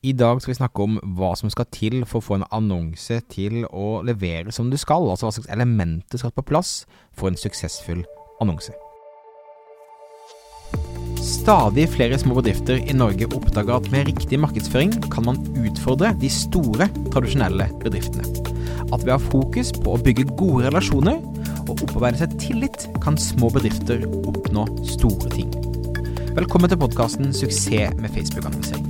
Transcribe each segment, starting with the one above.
I dag skal vi snakke om hva som skal til for å få en annonse til å levere som du skal, altså hva slags elementer skal på plass for en suksessfull annonse. Stadig flere små bedrifter i Norge oppdager at med riktig markedsføring kan man utfordre de store, tradisjonelle bedriftene. At ved å ha fokus på å bygge gode relasjoner og opparbeide seg tillit, kan små bedrifter oppnå store ting. Velkommen til podkasten 'Suksess med Facebook-annonsering'.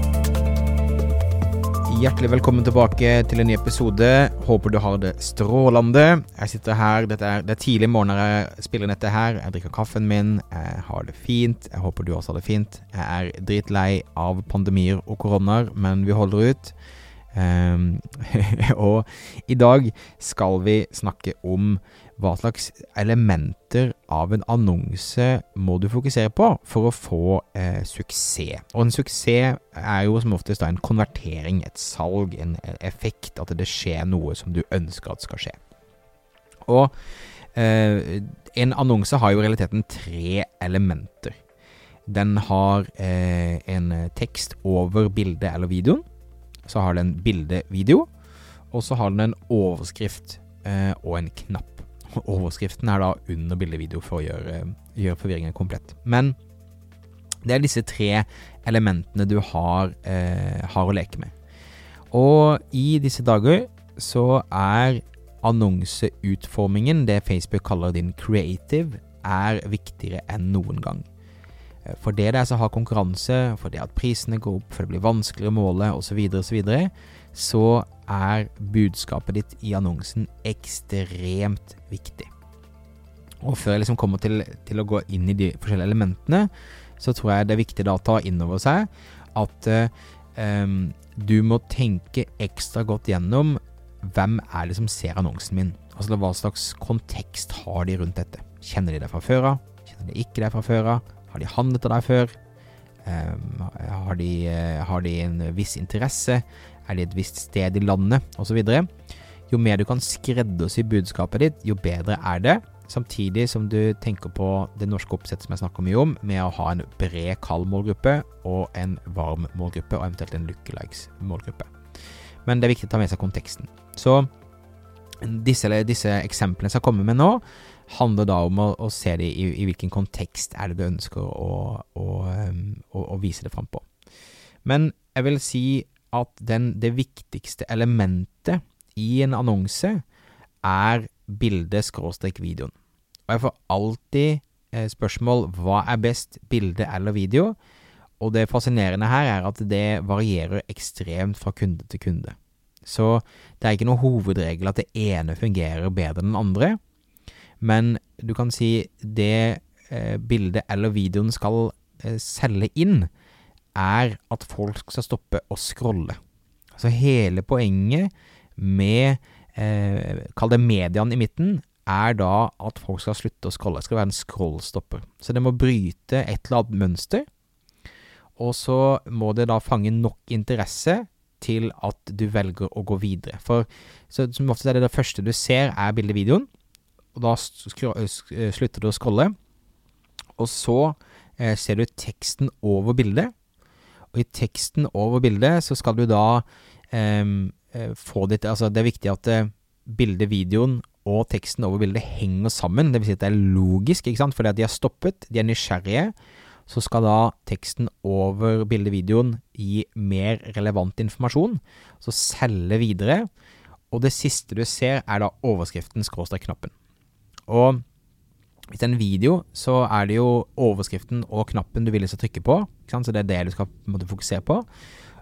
Hjertelig velkommen tilbake til en ny episode. Håper du har det strålende. Jeg sitter her, er, det er tidlig morgen når jeg spiller inn dette her. Jeg drikker kaffen min, jeg har det fint. Jeg håper du også har det fint. Jeg er dritlei av pandemier og koronaer, men vi holder ut. Um, og i dag skal vi snakke om hva slags elementer av en annonse må du fokusere på for å få eh, suksess. Og en suksess er jo som oftest da en konvertering, et salg, en effekt, at det skjer noe som du ønsker at skal skje. Og eh, en annonse har jo i realiteten tre elementer. Den har eh, en tekst over bildet eller videoen så har den bilde-video, og så har den en overskrift eh, og en knapp. Overskriften er da under bilde-video for å gjøre, gjøre, forvirringen komplett. Men det er disse tre elementene du har, eh, har å leke med. Og i disse dager så er annonseutformingen, det Facebook kaller din creative, er viktigere enn noen gang. Eh, for det det er som har konkurranse, for det at prisene går opp, for det blir vanskeligere å måle osv., osv., så, videre, så er budskapet ditt i annonsen ekstremt viktig. Og før jeg liksom kommer til, til, å gå inn i de forskjellige elementene, så tror jeg det er viktig da å ta inn over seg at eh, du må tenke ekstra godt gjennom hvem er det som ser annonsen min? Altså hva slags kontekst har de rundt dette? Kjenner de deg fra før av? Kjenner de ikke deg fra før av? Har de handlet av deg før? Um, har, de, uh, har, de, en viss interesse? Er de et visst sted i landet? Osv. Jo mer du kan skreddersy budskapet ditt, jo bedre er det. Samtidig som du tenker på det norske oppsettet som jeg snakker mye om, med å ha en bred, kald målgruppe og en varm målgruppe, og eventuelt en lookalikes-målgruppe. Men det er viktig å ta med seg konteksten. Så disse, disse eksemplene som jeg kommer med nå, handler da om å, å se det i, i, hvilken kontekst er det du ønsker å, å, å, vise det fram på. Men jeg vil si at den, det viktigste elementet i en annonse er bildet-videoen. Og jeg får alltid eh, spørsmål hva er best, bilde eller video? Og det fascinerende her er at det varierer ekstremt fra kunde til kunde. Så det er ikke noe hovedregel at det ene fungerer bedre enn den andre. Men du kan si det eh, bildet eller videoen skal eh, selge inn, er at folk skal stoppe å scrolle. Så hele poenget med eh, Kall det mediaen i midten, er da at folk skal slutte å scrolle. Det skal være en scrollstopper. Så det må bryte et eller annet mønster. Og så må det da fange nok interesse til at du velger å gå videre. For så, som ofte er det det første du ser, er bildevideoen og da eh, slutter du å scrolle. Og så eh, ser du teksten over bildet. Og i teksten over bildet så skal du da ehm, eh, få ditt Altså, det er viktig at eh, bildet, videoen og teksten over bildet henger sammen. Det vil si at det er logisk, ikke sant, fordi at de har stoppet, de er nysgjerrige. Så skal da teksten over bildevideoen gi mer relevant informasjon. Så selge videre. Og det siste du ser, er da overskriften skråstrek knappen. Og hvis det er en video, så er det jo overskriften og knappen du vil skal trykke på. Så det er det du skal måtte, fokusere på.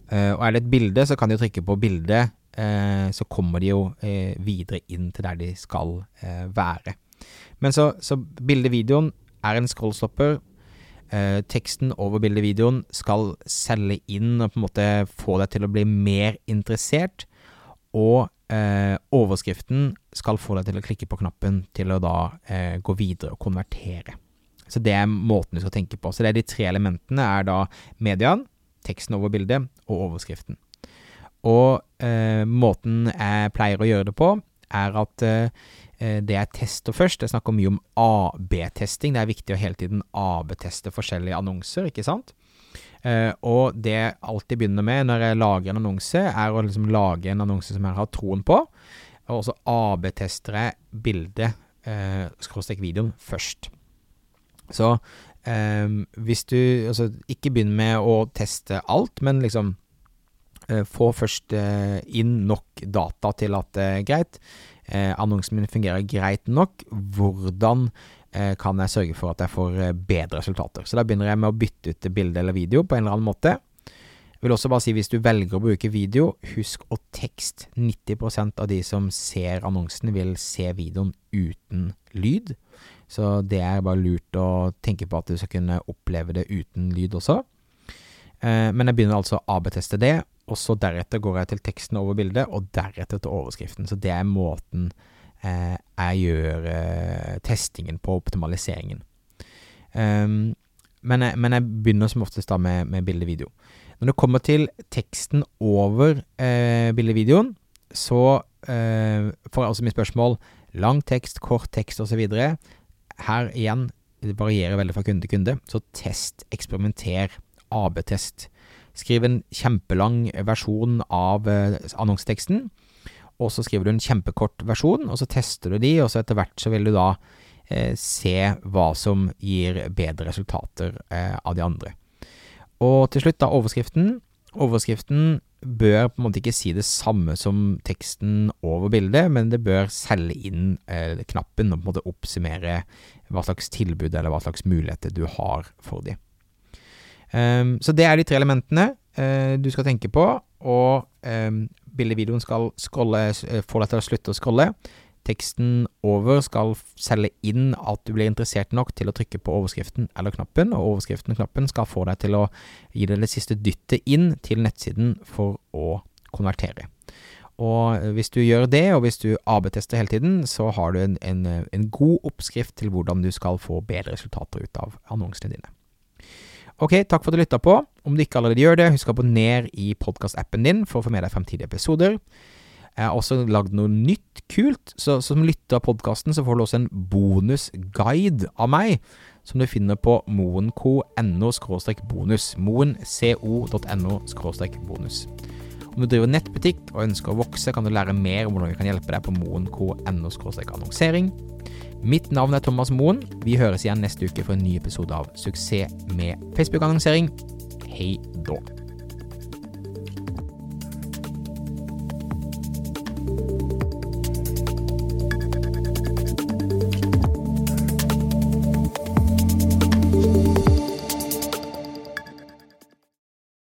Uh, og er det et bilde, så kan de trykke på bildet, uh, så kommer de jo uh, videre inn til der de skal være. Men så, så bildevideoen er en scrollstopper. Teksten over bildevideoen skal selge inn og på en måte få deg til å bli mer interessert. Og eh, overskriften skal få deg til å klikke på knappen til å da eh, gå videre og konvertere. Så det er måten du skal tenke på. Så det er de tre elementene er da mediaen, teksten over bildet og overskriften. Og eh, måten jeg pleier å gjøre det på, er at eh, eh det jeg tester først Jeg snakker mye om AB-testing. Det er viktig å hele tiden AB-teste forskjellige annonser, ikke sant? Eh, og det jeg alltid begynner med når jeg lager en annonse, er å liksom lage en annonse som jeg har troen på. Og så AB-tester jeg bildet, eh, skråstrek videoen, først. Så eh, hvis du Altså, ikke begynn med å teste alt, men liksom få først eh, inn nok data til at det er greit. Eh, annonsen min fungerer greit nok. Hvordan eh, kan jeg sørge for at jeg får eh, bedre resultater? Så da begynner jeg med å bytte ut bilde eller video på en eller annen måte. Jeg vil også bare si hvis du velger å bruke video, husk å tekst. 90% av de som ser annonsen, vil se videoen uten lyd. Så det er bare lurt å tenke på at du skal kunne oppleve det uten lyd også. Eh, men jeg begynner altså å AB-teste det, og så deretter går jeg til teksten over bildet, og deretter til overskriften. Så det er måten eh, jeg gjør eh, testingen på, optimaliseringen. Um, men, jeg, men, jeg, begynner som oftest da med, med bilde-video. Når det kommer til teksten over eh, bildevideoen, så eh, får jeg også mye spørsmål. Lang tekst, kort tekst osv her igjen, det varierer veldig fra kunde til kunde, så test, eksperimenter, AB-test. Skriv en kjempelang versjon av eh, annonseteksten, og så skriver du en kjempekort versjon, og så tester du de, og så etter hvert så vil du da eh, se hva som gir bedre resultater eh, av de andre. Og til slutt, da, overskriften. Overskriften bør på en måte ikke si det samme som teksten over bildet, men det bør selge inn eh, knappen og på en måte oppsummere hva slags tilbud eller hva slags muligheter du har for dem. Um, så det er de tre elementene uh, du skal tenke på, og um, bildevideoen skal scrolle, uh, få deg til å slutte å scrolle. Teksten over skal selge inn at du blir interessert nok til å trykke på overskriften eller knappen, og overskriften og knappen skal få deg til å gi deg det siste dyttet inn til nettsiden for å konvertere. Og hvis du gjør det, og hvis du AB-tester hele tiden, så har du en, en, en, god oppskrift til hvordan du skal få bedre resultater ut av annonsene dine. Ok, takk for at du lytta på. Om du ikke allerede gjør det, husk å abonnere i podkastappen din for å få med deg fremtidige episoder. Jeg har også lagd noe nytt kult, så som lytter av podkasten så får du også en bonusguide av meg, som du finner på moenco.no bonus. moenco.no bonus. Om du driver nettbutikk og ønsker å vokse, kan du lære mer om hvordan vi kan hjelpe deg på moenco.no annonsering. Mitt navn er Thomas Moen. Vi høres igjen neste uke for en ny episode av Suksess med Facebook-annonsering. Hei da.